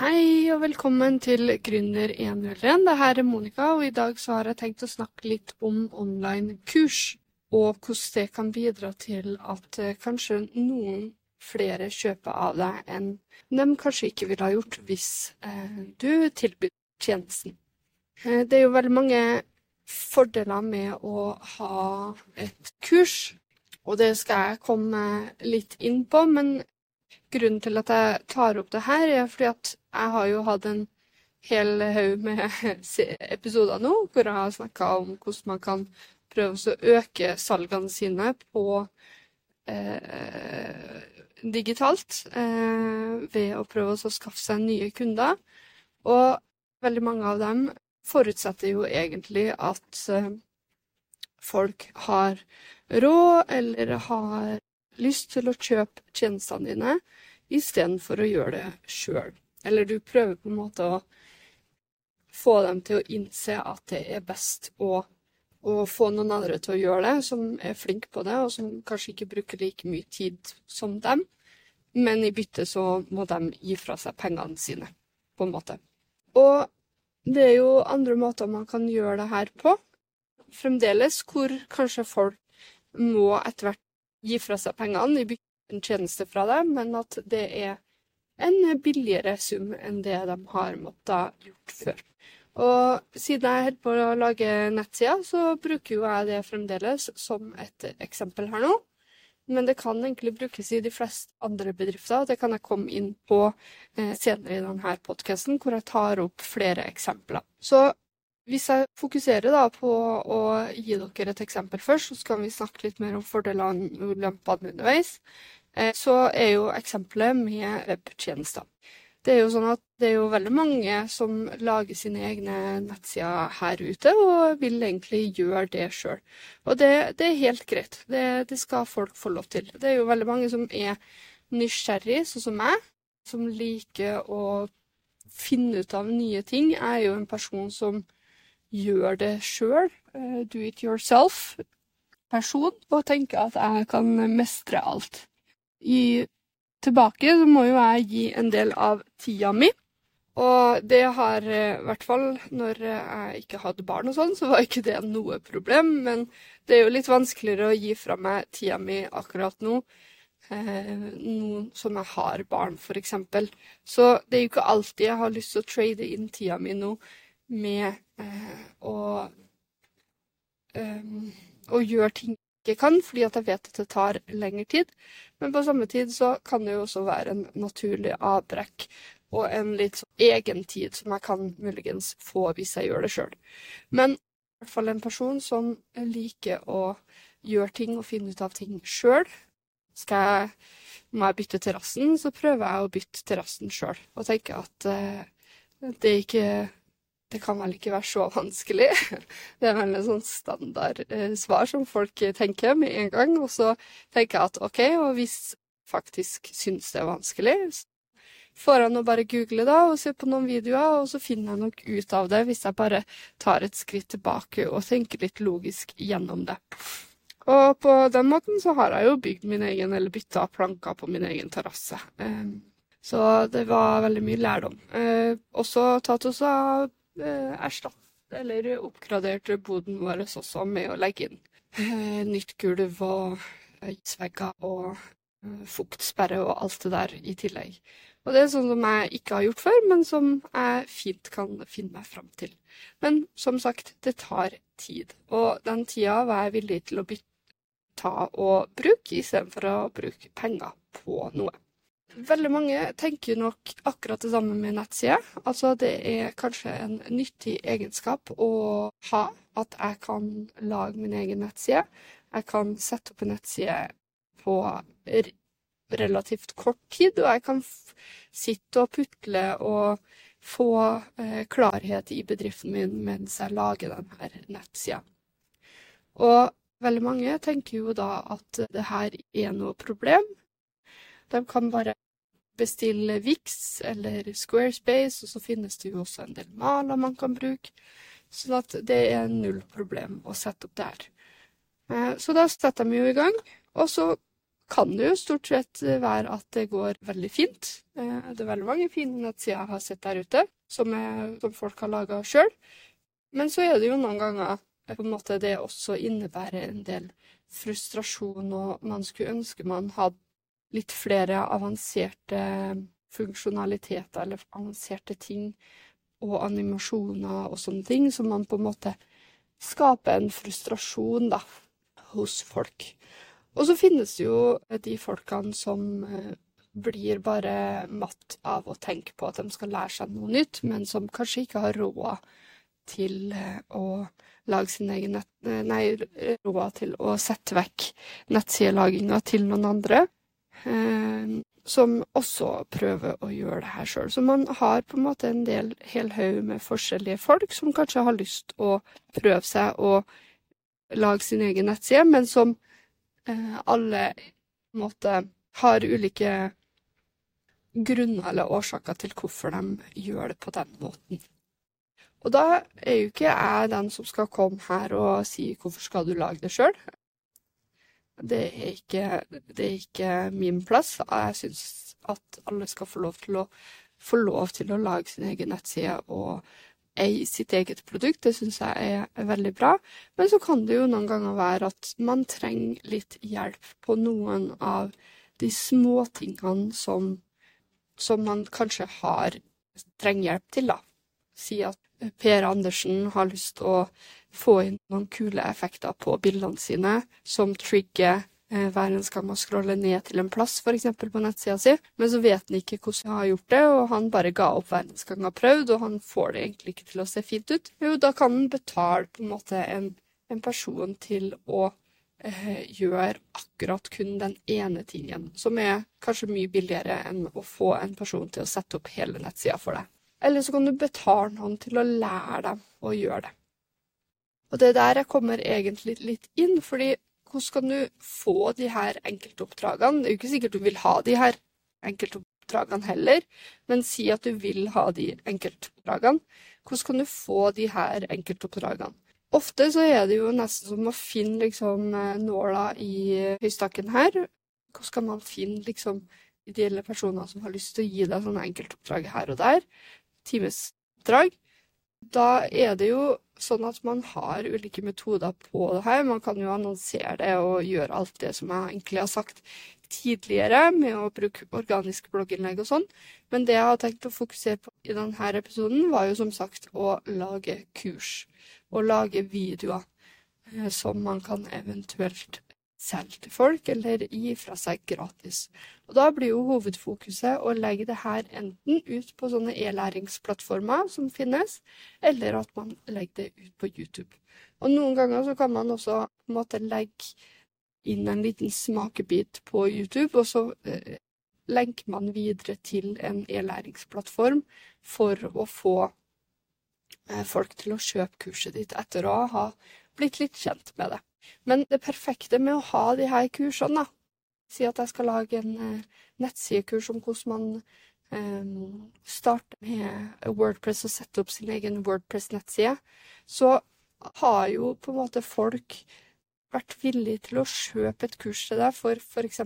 Hei og velkommen til Gründer 101. Det her er Monica, og i dag så har jeg tenkt å snakke litt om online kurs. Og hvordan det kan bidra til at eh, kanskje noen flere kjøper av deg enn de kanskje ikke ville ha gjort hvis eh, du tilbyr tjenesten. Eh, det er jo veldig mange fordeler med å ha et kurs, og det skal jeg komme litt inn på. Men grunnen til at jeg tar opp det her, er fordi at jeg har jo hatt en hel haug med episoder nå hvor jeg har snakka om hvordan man kan prøve å øke salgene sine på eh, digitalt eh, ved å prøve å skaffe seg nye kunder. Og veldig mange av dem forutsetter jo egentlig at eh, folk har råd eller har lyst til å kjøpe tjenestene dine istedenfor å gjøre det sjøl. Eller du prøver på en måte å få dem til å innse at det er best å, å få noen andre til å gjøre det, som er flinke på det, og som kanskje ikke bruker like mye tid som dem. Men i bytte så må de gi fra seg pengene sine, på en måte. Og det er jo andre måter man kan gjøre det her på. Fremdeles hvor kanskje folk må etter hvert gi fra seg pengene de bygger en tjeneste fra dem, men at det er en billigere sum enn det de har måttet gjort før. Og siden jeg holder på å lage nettsider, så bruker jo jeg det fremdeles som et eksempel her nå. Men det kan egentlig brukes i de fleste andre bedrifter. Det kan jeg komme inn på eh, senere i denne podkasten, hvor jeg tar opp flere eksempler. Så hvis jeg fokuserer da på å gi dere et eksempel først, så kan vi snakke litt mer om fordelene og ulempene underveis. Eh, så er jo eksempelet med webtjenester. Det er jo sånn at det er jo veldig mange som lager sine egne nettsider her ute, og vil egentlig gjøre det sjøl. Og det, det, er helt greit. Det, det, skal folk få lov til. Det er jo veldig mange som er nysgjerrig, sånn som meg, som liker å finne ut av nye ting. Jeg er jo en person som gjør det sjøl. Uh, do it yourself-person. Og tenker at jeg kan mestre alt i tilbake, må jo jeg gi en del av tida mi. Og det har eh, i hvert fall når jeg ikke hadde barn og sånn, så var ikke det noe problem. Men det er jo litt vanskeligere å gi fra meg tida mi akkurat nå. Eh, nå som jeg har barn, f.eks. Så det er jo ikke alltid jeg har lyst til å trade inn tida mi nå med eh, å, um, å gjøre ting jeg ikke kan, fordi at jeg vet at det tar lengre tid. Men på samme tid så kan det jo også være en naturlig avbrekk og en litt sånn egen tid som jeg kan muligens få hvis jeg gjør det sjøl. Men i hvert fall en person som liker å gjøre ting og finne ut av ting sjøl. Skal jeg må jeg bytte terrassen, så prøver jeg å bytte terrassen sjøl. Og tenker at eh, det er ikke det kan vel ikke være så vanskelig. Det er vel en sånn standard eh, svar som folk tenker med en gang. Og så tenker jeg at OK, og hvis faktisk syns det er vanskelig, får jeg nå bare google da og se på noen videoer, og så finner jeg nok ut av det hvis jeg bare tar et skritt tilbake og tenker litt logisk gjennom det. Og på den måten så har jeg jo bygd min egen, eller bytta planker på min egen terrasse. Um, så det var veldig mye lærdom. Uh, også tatt oss Eh, erstatte eller oppgraderte boden vår også med å legge inn eh, nytt gulv og isvegger og eh, fuktsperre og alt det der i tillegg. Og det er sånn som jeg ikke har gjort før, men som jeg fint kan finne meg fram til. Men som sagt, det tar tid. Og den tida var jeg villig til å bytte, ta og bruke, istedenfor å bruke penger på noe. Veldig mange tenker nok akkurat det samme med nettsider. Altså det er kanskje en nyttig egenskap å ha at jeg kan lage min egen nettside. Jeg kan sette opp en nettside på relativt kort tid, og jeg kan sitte og putle og få eh, klarhet i bedriften min mens jeg lager denne nettsida. Og veldig mange tenker jo da at det her er noe problem. De kan bare bestille Vix eller Squarespace, og så finnes det jo også en del maler man kan bruke. Sånn at det er null problem å sette opp der. Eh, så da setter de jo i gang, og så kan det jo stort sett være at det går veldig fint. Eh, det er veldig mange fine nettsider jeg har sett der ute, som, er, som folk har laga sjøl. Men så er det jo noen ganger på en måte det også innebærer en del frustrasjon, og man skulle ønske man hadde litt flere avanserte funksjonaliteter eller avanserte ting og animasjoner og sånne ting, som man på en måte skaper en frustrasjon da, hos folk. Og så finnes det jo de folkene som eh, blir bare matt av å tenke på at de skal lære seg noe nytt, men som kanskje ikke har råd til eh, å lage sin egen nett... Eh, nei, råd til å sette vekk nettsidelaginga til noen andre. Eh, som også prøver å gjøre det her sjøl. Så man har på en måte en del hel haug med forskjellige folk som kanskje har lyst å prøve seg å lage sin egen nettside, men som eh, alle måte har ulike grunner eller årsaker til hvorfor de gjør det på den måten. Og da er jo ikke jeg den som skal komme her og si 'hvorfor skal du lage det sjøl'? Det er ikke, det er ikke min plass. Jeg syns at alle skal få lov til å få lov til å lage sin egen nettside og eie sitt eget produkt. Det syns jeg er veldig bra. Men så kan det jo noen ganger være at man trenger litt hjelp på noen av de småtingene som, som man kanskje har trenger hjelp til, da. Si at Per Andersen har lyst til å få inn noen kule effekter på bildene sine, som trigger eh, hver en skal man scrolle ned til en plass, f.eks. på nettsida si, men så vet han ikke hvordan han har gjort det, og han bare ga opp hver eneste gang han har prøvd, og han får det egentlig ikke til å se fint ut. Jo, da kan han betale på en måte en, en person til å eh, gjøre akkurat kun den ene tingen, som er kanskje mye billigere enn å få en person til å sette opp hele nettsida for deg. Eller så kan du betale noen til å lære dem å gjøre det. Og det er der jeg kommer egentlig litt inn, fordi hvordan kan du få de her enkeltoppdragene? Det er jo ikke sikkert du vil ha de her enkeltoppdragene heller, men si at du vil ha de enkeltoppdragene. Hvordan kan du få de her enkeltoppdragene? Ofte så er det jo nesten som å finne liksom nåla i høystakken her. Hvordan kan man finne liksom ideelle personer som har lyst til å gi deg sånne enkeltoppdrag her og der? timesoppdrag. Da er det jo sånn at man har ulike metoder på det her. Man kan jo annonsere det og gjøre alt det som jeg egentlig har sagt tidligere, med å bruke organisk blogginnlegg og sånn. Men det jeg har tenkt å fokusere på i denne episoden, var jo som sagt å lage kurs. Og lage videoer eh, som man kan eventuelt selge til folk, eller gi fra seg gratis. Og Da blir jo hovedfokuset å legge det her enten ut på sånne e-læringsplattformer som finnes, eller at man legger det ut på YouTube. Og Noen ganger så kan man også på legge inn en liten smakebit på YouTube, og så eh, lenker man videre til en e-læringsplattform for å få eh, folk til å kjøpe kurset ditt etter å ha blitt litt kjent med det. Men det perfekte med å ha de her kursene, da Si at jeg skal lage en eh, nettsidekurs om hvordan man eh, starter med Wordpress og setter opp sin egen Wordpress-nettside, så har jo på en måte folk vært villige til å kjøpe et kurs til deg for f.eks.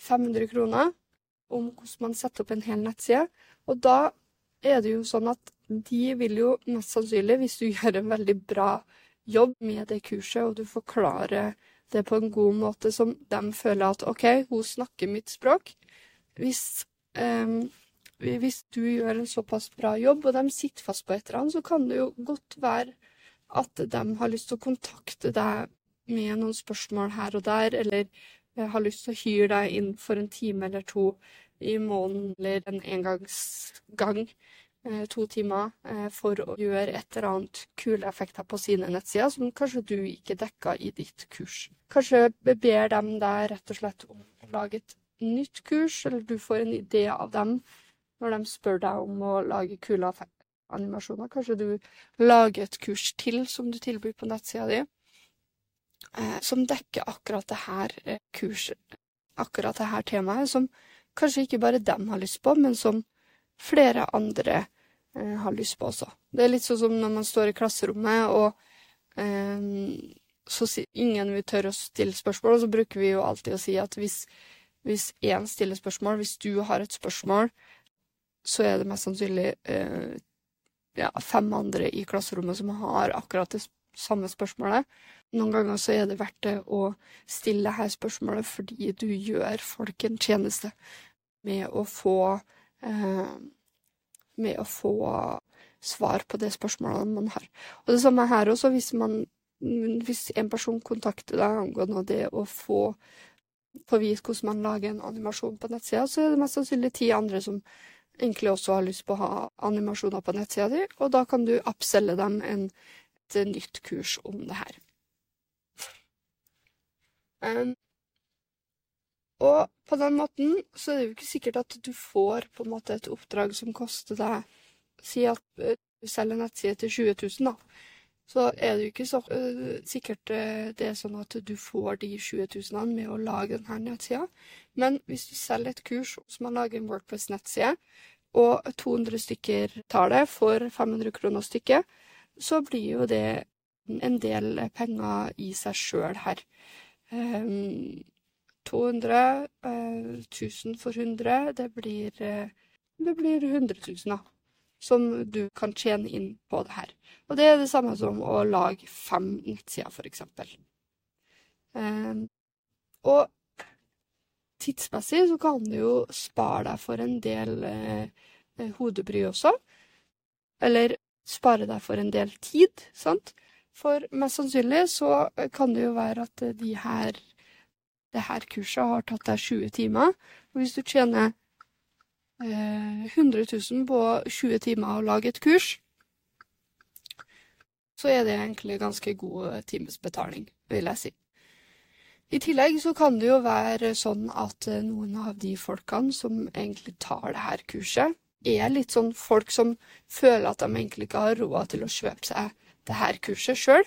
500 kroner om hvordan man setter opp en hel nettside. Og da er det jo sånn at de vil jo mest sannsynlig, hvis du gjør en veldig bra jobb med det kurset, og du forklarer det på en god måte som de føler at OK, hun snakker mitt språk. Hvis, eh, hvis du gjør en såpass bra jobb, og de sitter fast på et eller annet, så kan det jo godt være at de har lyst til å kontakte deg med noen spørsmål her og der, eller eh, har lyst til å hyre deg inn for en time eller to i måneden eller en engangsgang to timer eh, for å gjøre et eller annet kule effekter på sine nettsider som kanskje du ikke dekka i ditt kurs. Kanskje ber dem deg rett og slett om å lage et nytt kurs, eller du får en idé av dem når de spør deg om å lage kule animasjoner. Kanskje du lager et kurs til som du tilbyr på nettsida di, eh, som dekker akkurat det her kurset, akkurat det her temaet, som kanskje ikke bare dem har lyst på, men som flere andre eh, har lyst på også. Det er litt sånn som når man står i klasserommet og eh, så si, ingen vil tørre å stille spørsmål, og så bruker vi jo alltid å si at hvis, hvis én stiller spørsmål, hvis du har et spørsmål, så er det mest sannsynlig eh, ja, fem andre i klasserommet som har akkurat det samme spørsmålet. Noen ganger så er det verdt det å stille dette spørsmålet fordi du gjør folk en tjeneste med å få med å få svar på de spørsmålene man har. Og det samme her også, hvis, man, hvis en person kontakter deg angående det å få få hvordan man lager en animasjon på nettsida, så er det mest sannsynlig ti andre som egentlig også har lyst på å ha animasjoner på nettsida di, og da kan du appselge dem en, et nytt kurs om det her. Um, og på den måten så er det jo ikke sikkert at du får på en måte et oppdrag som koster deg Si at eh, du selger en nettside til 20 000, da. Så er det jo ikke så uh, sikkert uh, det er sånn at du får de 20 000 med å lage denne nettsida. Men hvis du selger et kurs som man lager en Wordpress-nettside, og 200 stykker tar det for 500 kroner stykket, så blir jo det en del penger i seg sjøl her. Um, 200, uh, 1000 for 100, det blir, det blir 100 000, da som du kan tjene inn på det her. Og det er det samme som å lage fem nettsider, eksempel. Um, og tidsmessig så kan du jo spare deg for en del eh, hodebry også. Eller spare deg for en del tid, sant. For mest sannsynlig så kan det jo være at de her, det her kurset har tatt deg 20 timer. Og hvis du tjener 100 eh, 000 på 20 timer å lage et kurs, så er det egentlig ganske god timesbetaling, vil jeg si. I tillegg så kan det jo være sånn at eh, noen av de folkene som egentlig tar det her kurset, er litt sånn folk som føler at de egentlig ikke har råd til å kjøpe seg det her kurset sjøl.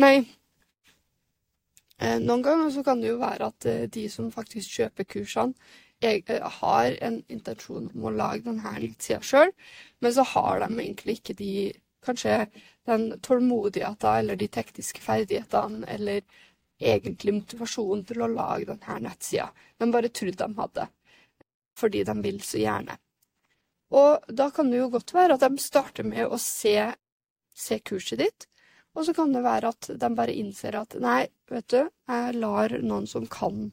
Nei, eh, noen ganger så kan det jo være at de som faktisk kjøper kursene, jeg eh, har en intensjon om å lage denne nettsida sjøl, men så har de egentlig ikke de Kanskje den tålmodigheten eller de tekniske ferdighetene eller egentlig motivasjonen til å lage denne nettsida. De bare trodde de hadde, fordi de vil så gjerne. Og da kan det jo godt være at de starter med å se, se kurset ditt, og så kan det være at de bare innser at nei, vet du, jeg lar noen som kan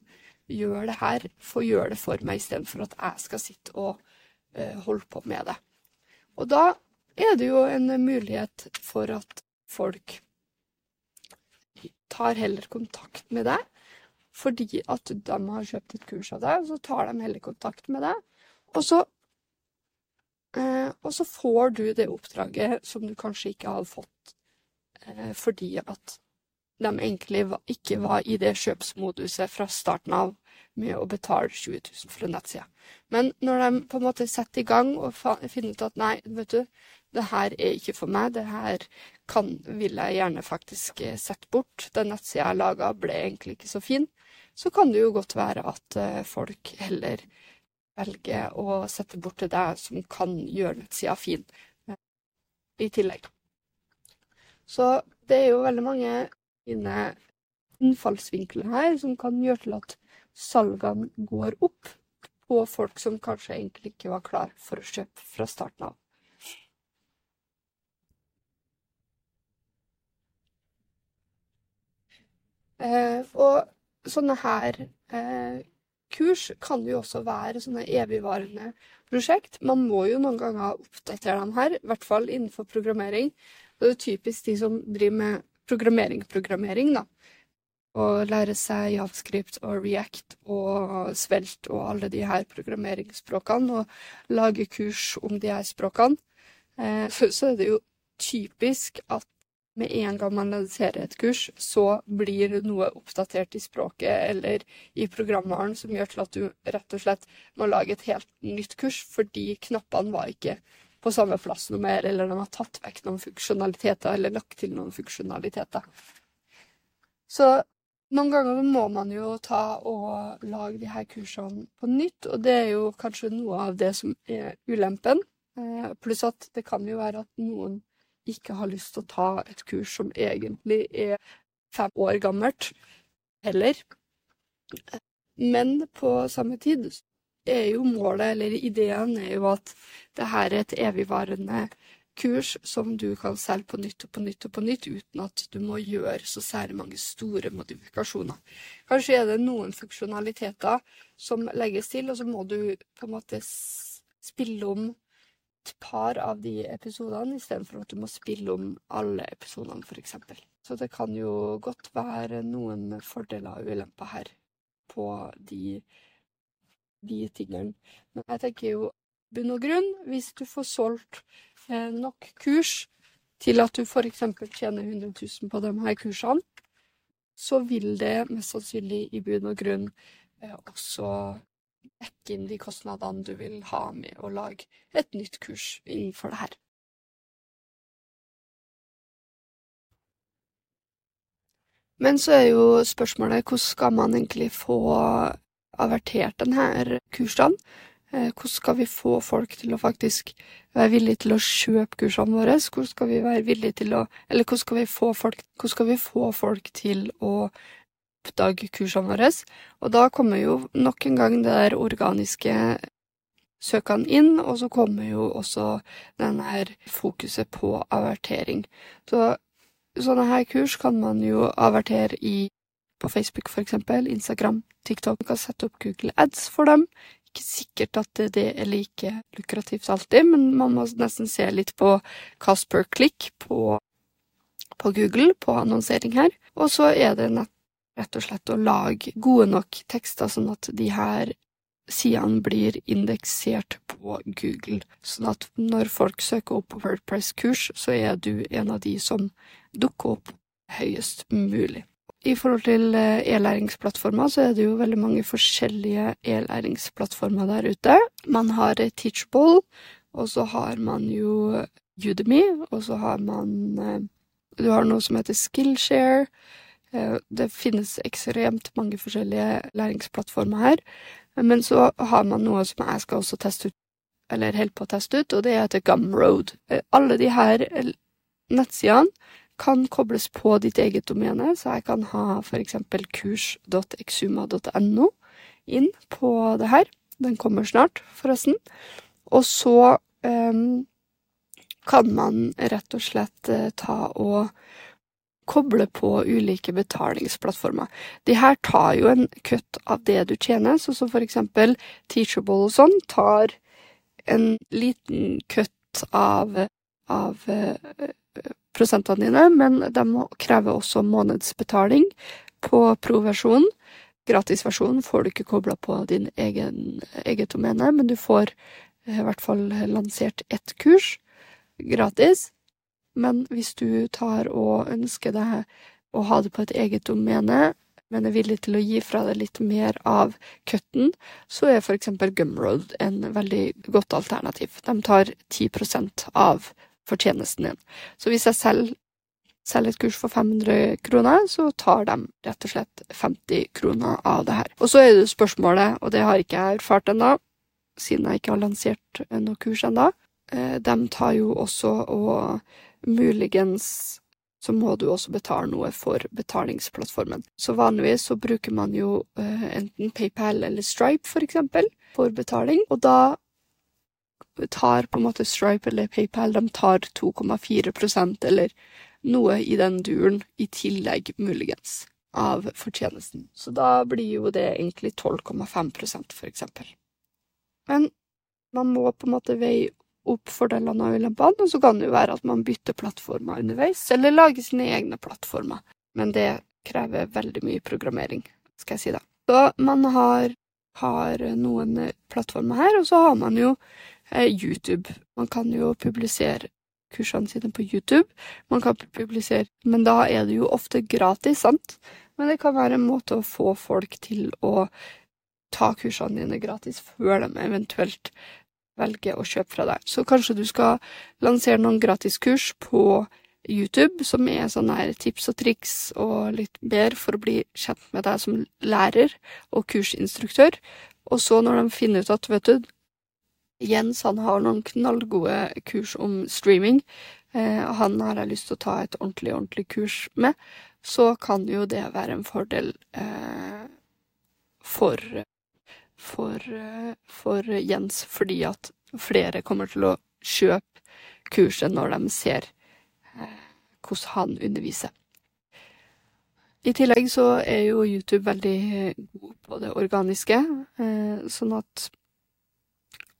gjøre det her, få gjøre det for meg istedenfor at jeg skal sitte og uh, holde på med det. Og da er det jo en mulighet for at folk tar heller kontakt med deg, fordi at de har kjøpt et kurs av deg, og så tar de heller kontakt med deg. Og så, uh, og så får du det oppdraget som du kanskje ikke har fått fordi at de egentlig ikke var i det kjøpsmoduset fra starten av med å betale 20 000 for en nettside. Men når de på en måte setter i gang og finner ut at nei, vet du, det her er ikke for meg, det her kan, vil jeg gjerne faktisk eh, sette bort, den nettsida jeg laga ble egentlig ikke så fin, så kan det jo godt være at uh, folk heller velger å sette bort til deg som kan gjøre nettsida fin, i tillegg. Så det er jo veldig mange fine innfallsvinkler her som kan gjøre til at salgene går opp på folk som kanskje egentlig ikke var klar for å kjøpe fra starten av. Eh, og sånne her eh, kurs kan jo også være sånne evigvarende prosjekt. Man må jo noen ganger oppdatere dem her, i hvert fall innenfor programmering. Det er typisk de som driver med programmering-programmering, da. Og lære seg javascript og react og svelt og alle de her programmeringsspråkene, og lage kurs om de her språkene, eh, så er det jo typisk at med en gang man lanserer et kurs, så blir noe oppdatert i språket eller i programvaren som gjør til at du rett og slett må lage et helt nytt kurs, fordi knappene var ikke på samme plass noe mer, eller de har tatt vekk noen funksjonaliteter eller lagt til noen funksjonaliteter. Så noen ganger må man jo ta og lage de her kursene på nytt, og det er jo kanskje noe av det som er ulempen. Eh, pluss at det kan jo være at noen ikke har lyst til å ta et kurs som egentlig er fem år gammelt, heller. Men på samme tid er jo målet, eller ideen, er jo at det her er et evigvarende kurs som du kan selge på nytt og på nytt og på nytt, uten at du må gjøre så særlig mange store modifikasjoner. Kanskje er det noen funksjonaliteter som legges til, og så må du på en måte spille om et par av de episodene, istedenfor at du må spille om alle episodene, f.eks. Så det kan jo godt være noen fordeler og ulemper her på de, de tingene. Men jeg tenker jo bunn og grunn, hvis du får solgt eh, nok kurs til at du f.eks. tjener 100 000 på de her kursene, så vil det mest sannsynlig i bunn og grunn eh, også dekke inn de kostnadene du vil ha med å lage et nytt kurs innenfor det her. Men så er jo spørsmålet hvordan skal man egentlig få avertert denne kursene? Eh, hvordan skal vi få folk til å faktisk være villige til å kjøpe kursene våre? Hvordan skal vi være villige til å Eller hvordan skal vi få folk, vi få folk til å oppdage kursene våre? Og da kommer jo nok en gang det der organiske søkene inn, og så kommer jo også denne her fokuset på avertering. Så sånne her kurs kan man jo avertere i på Facebook, for eksempel, Instagram, TikTok. Man kan sette opp Google Ads for dem. Ikke sikkert at det er like lukrativt alltid, men man må nesten se litt på cost per click på, på Google, på annonsering her. Og så er det nett, rett og slett å lage gode nok tekster, sånn at de her sidene blir indeksert på Google, sånn at når folk søker opp Wordpress-kurs, så er du en av de som dukker opp høyest mulig. I forhold til eh, e-læringsplattformer så er det jo veldig mange forskjellige e-læringsplattformer der ute. Man har Teachable, og så har man jo Udemy, og så har man eh, Du har noe som heter Skillshare. Eh, det finnes ekstremt mange forskjellige læringsplattformer her. Men så har man noe som jeg skal også teste ut, eller holder på å teste ut, og det heter Gumroad. Eh, alle de her eh, nettsidene kan kobles på ditt eget domene, så jeg kan ha eksempel kurs.exuma.no inn på det her. Den kommer snart, forresten. Og så um, kan man rett og slett uh, ta og koble på ulike betalingsplattformer. De her tar jo en kutt av det du tjener, sånn som for eksempel Teachable og sånn tar en liten kutt av, av uh, prosentene dine, men de krever også månedsbetaling på pro-versjonen. Gratisversjonen får du ikke kobla på din egen, eget domene, men du får eh, i hvert fall lansert ett kurs gratis. Men hvis du tar og ønsker deg å ha det på et eget domene, men er villig til å gi fra deg litt mer av cutten, så er for eksempel Gumroad en veldig godt alternativ. De tar 10% av fortjenesten din. Så hvis jeg selger, selger et kurs for 500 kroner, så tar de rett og slett 50 kroner av det her. Og så er det spørsmålet, og det har ikke jeg erfart ennå, siden jeg ikke har lansert noe kurs ennå, eh, de tar jo også og muligens så må du også betale noe for betalingsplattformen. Så vanligvis så bruker man jo uh, enten PayPal eller Stripe, for eksempel, for betaling, og da tar på en måte Stripe eller PayPal de tar 2,4% eller noe i den duren, i tillegg muligens, av fortjenesten. Så da blir jo det egentlig 12,5% for eksempel. Men man må på en måte veie opp fordelene og ulempene, og så kan det jo være at man bytter plattformer underveis, eller lager sine egne plattformer. Men det krever veldig mye programmering, skal jeg si da. Så man har, har noen plattformer her, og så har man jo YouTube. Man kan jo publisere kursene sine på YouTube. Man kan publisere, men da er det jo ofte gratis, sant? Men det kan være en måte å få folk til å ta kursene dine gratis før de eventuelt velger å kjøpe fra deg. Så kanskje du skal lansere noen gratiskurs på YouTube, som er sånne her tips og triks og litt bedre for å bli kjent med deg som lærer og kursinstruktør. Og så når de finner ut at, vet du, Jens han har noen knallgode kurs om streaming, eh, han har jeg lyst til å ta et ordentlig, ordentlig kurs med, så kan jo det være en fordel eh, for, for, eh, for Jens, fordi at flere kommer til å kjøpe kurset når de ser eh, hvordan han underviser. I tillegg så er jo YouTube veldig god på det organiske, eh, sånn at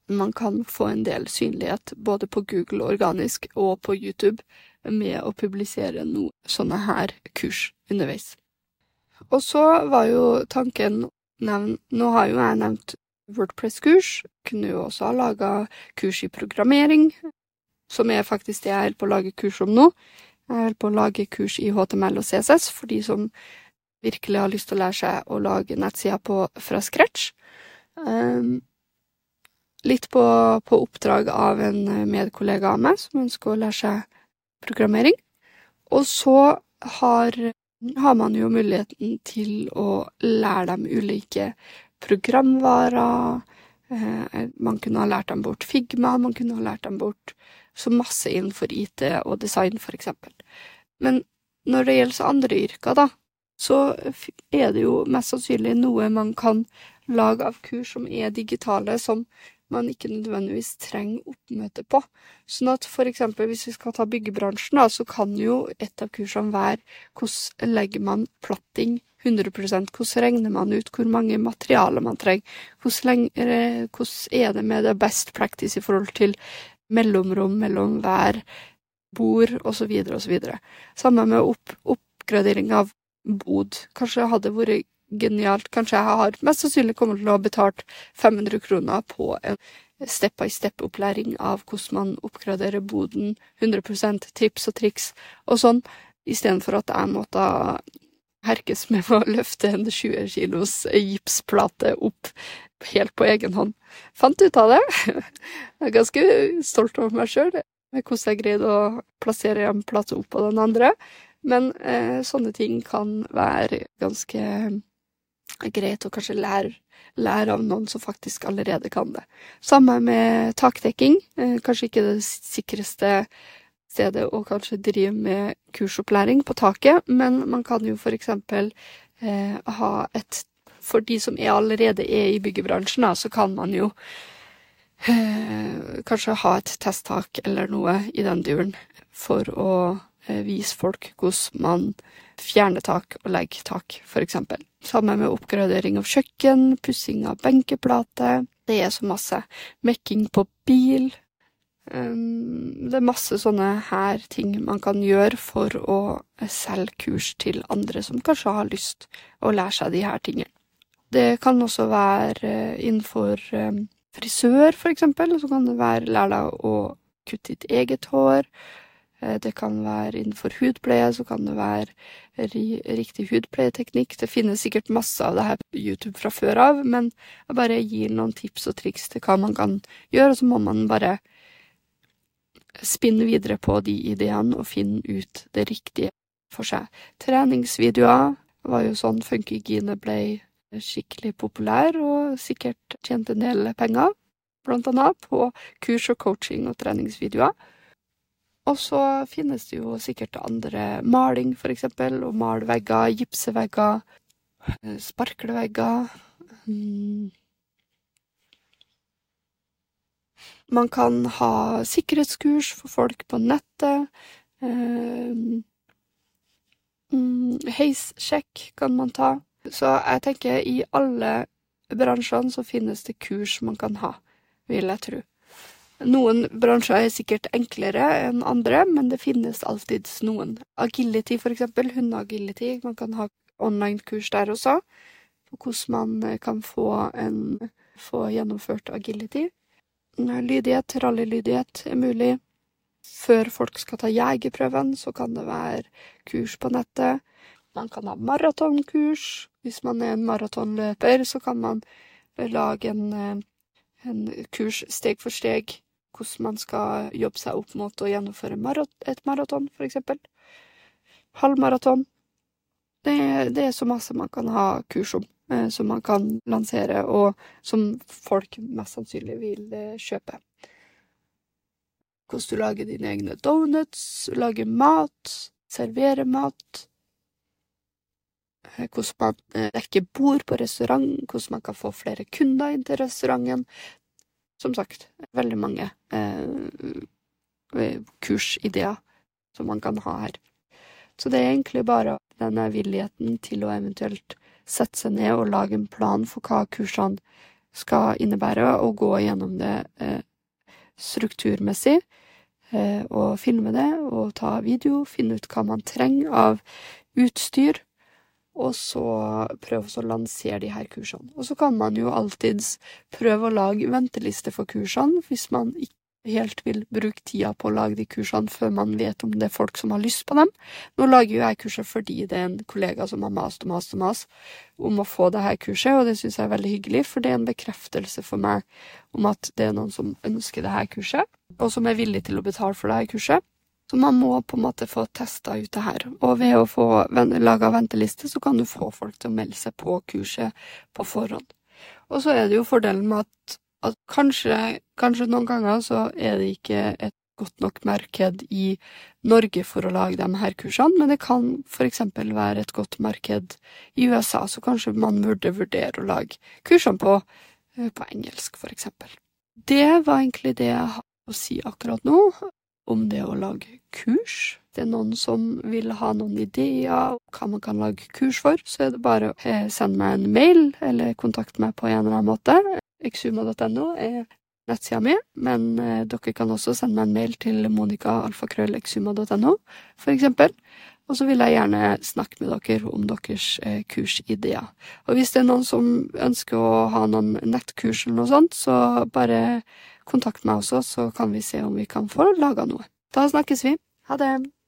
man kan få en del synlighet både på Google organisk og på YouTube med å publisere noe sånne her kurs underveis. Og så var jo tanken nevn, Nå har jo jeg nevnt Wordpress-kurs. Kunne jo også ha laga kurs i programmering, som er faktisk det jeg holder på å lage kurs om nå. Jeg holder på å lage kurs i HTML og CSS for de som virkelig har lyst til å lære seg å lage nettsider fra scratch. Um, litt på, på, oppdrag av en medkollega av meg som ønsker å lære seg programmering. Og så har, har man jo muligheten til å lære dem ulike programvarer. Eh, man kunne ha lært dem bort Figma, man kunne ha lært dem bort så masse innenfor IT og design, for eksempel. Men når det gjelder andre yrker, da, så er det jo mest sannsynlig noe man kan lage av kurs som er digitale, som man ikke nødvendigvis trenger oppmøte på. Sånn at for eksempel hvis vi skal ta byggebransjen, da, så kan jo et av kursene være hvordan legger man platting 100% hvordan regner man ut hvor mange materialer man trenger, hvordan, er det med det best practice i forhold til mellomrom mellom hver bord, osv., osv. Samme med opp, oppgradering av bod. Kanskje hadde vært genialt. Kanskje jeg har mest sannsynlig kommet til å ha betalt 500 kroner på en step by step-opplæring av hvordan man oppgraderer boden, 100% tips og triks og sånn, istedenfor at jeg måtte herkes med å løfte en 20 kilos gipsplate opp helt på egen hånd. Fant ut av det. Jeg er ganske stolt over meg sjøl, med hvordan jeg greide å plassere en plate oppå den andre. Men eh, sånne ting kan være ganske greit å kanskje lære, lære, av noen som faktisk allerede kan det. Samme med takdekking. Eh, kanskje ikke det sikreste stedet å kanskje drive med kursopplæring på taket, men man kan jo for eksempel eh, ha et For de som er allerede er i byggebransjen, da, så kan man jo eh, kanskje ha et testtak eller noe i den duren for å eh, vise folk hvordan man fjerner tak og legger tak, for eksempel. Sammen med oppgradering av kjøkken, pussing av benkeplate. Det er så masse. Mekking på bil. Um, det er masse sånne her ting man kan gjøre for å selge kurs til andre som kanskje har lyst å lære seg de her tingene. Det kan også være innenfor um, frisør, for eksempel, så kan det være lære deg å kutte ditt eget hår. Eh, det kan være innenfor hudpleie, så kan det være riktig hudpleieteknikk. Det finnes sikkert masse av det her på YouTube fra før av, men jeg bare gir noen tips og triks til hva man kan gjøre, og så må man bare spinne videre på de ideene og finne ut det riktige for seg. Treningsvideoer var jo sånn Funkygine ble skikkelig populær, og sikkert tjente en del penger, blant annet på kurs og coaching og treningsvideoer. Og så finnes det jo sikkert andre maling, for eksempel, å male vegger, gipse vegger, eh, sparkle vegger. Mm. Man kan ha sikkerhetskurs for folk på nettet. Um, heissjekk kan man ta. Så jeg tenker i alle bransjene så finnes det kurs man kan ha, vil jeg tro. Noen bransjer er sikkert enklere enn andre, men det finnes alltids noen. Agility, for eksempel. Hundeagility. Man kan ha online-kurs der også, For hvordan man kan få, en, få gjennomført agility. Lydighet, rallylydighet er mulig. Før folk skal ta jegerprøven, så kan det være kurs på nettet. Man kan ha maratonkurs. Hvis man er en maratonløper, så kan man lage en, en kurs steg for steg hvordan man skal jobbe seg opp mot å gjennomføre et maraton, for eksempel. Halvmaraton. Det, det, er så masse man kan ha kurs om, eh, som man kan lansere, og som folk mest sannsynlig vil eh, kjøpe. hvordan du lager dine egne donuts, lager mat, serverer mat. eh, Hvordan man dekker bord på restaurant, hvordan man kan få flere kunder inn til restauranten. Som sagt, veldig mange eh, kursideer som man kan ha her. Så det er egentlig bare denne villigheten til å eventuelt sette seg ned og lage en plan for hva kursene skal innebære, og gå gjennom det eh, strukturmessig, eh, og filme det, og ta video, finne ut hva man trenger av utstyr, og så prøve å lansere de her kursene. Og så kan man jo alltids prøve å lage venteliste for kursene, hvis man ikke helt vil bruke tida på å lage de kursene før man vet om det er folk som har lyst på dem. Nå lager jo jeg kurset fordi det er en kollega som har mast og mast og mast om å få det her kurset, og det syns jeg er veldig hyggelig, for det er en bekreftelse for meg om at det er noen som ønsker det her kurset, og som er villig til å betale for det her kurset. Så man må på en måte få testa ut det her, og ved å få laga venteliste, så kan du få folk til å melde seg på kurset på forhånd. Og så er det jo fordelen med at at kanskje, kanskje noen ganger så er det ikke et godt nok marked i Norge for å lage de her kursene, men det kan eksempel være et godt marked i USA, så kanskje man burde vurdere å lage kursene på, på engelsk, eksempel. Det var egentlig det jeg har å si akkurat nå om det å lage kurs. Det er noen som vil ha noen ideer om hva man kan lage kurs for, så er det bare å sende meg en mail eller kontakte meg på en eller annen måte. Exuma.no er nettsida mi, men eh, dere kan også sende meg en mail til monica.alfakrøllexuma.no, for eksempel. Og så vil jeg gjerne snakke med dere om deres eh, kursideer. Og hvis det er noen som ønsker å ha noen nettkurs eller noe sånt, så bare kontakt meg også, så kan vi se om vi kan få laga noe. Da snakkes vi. Ha det!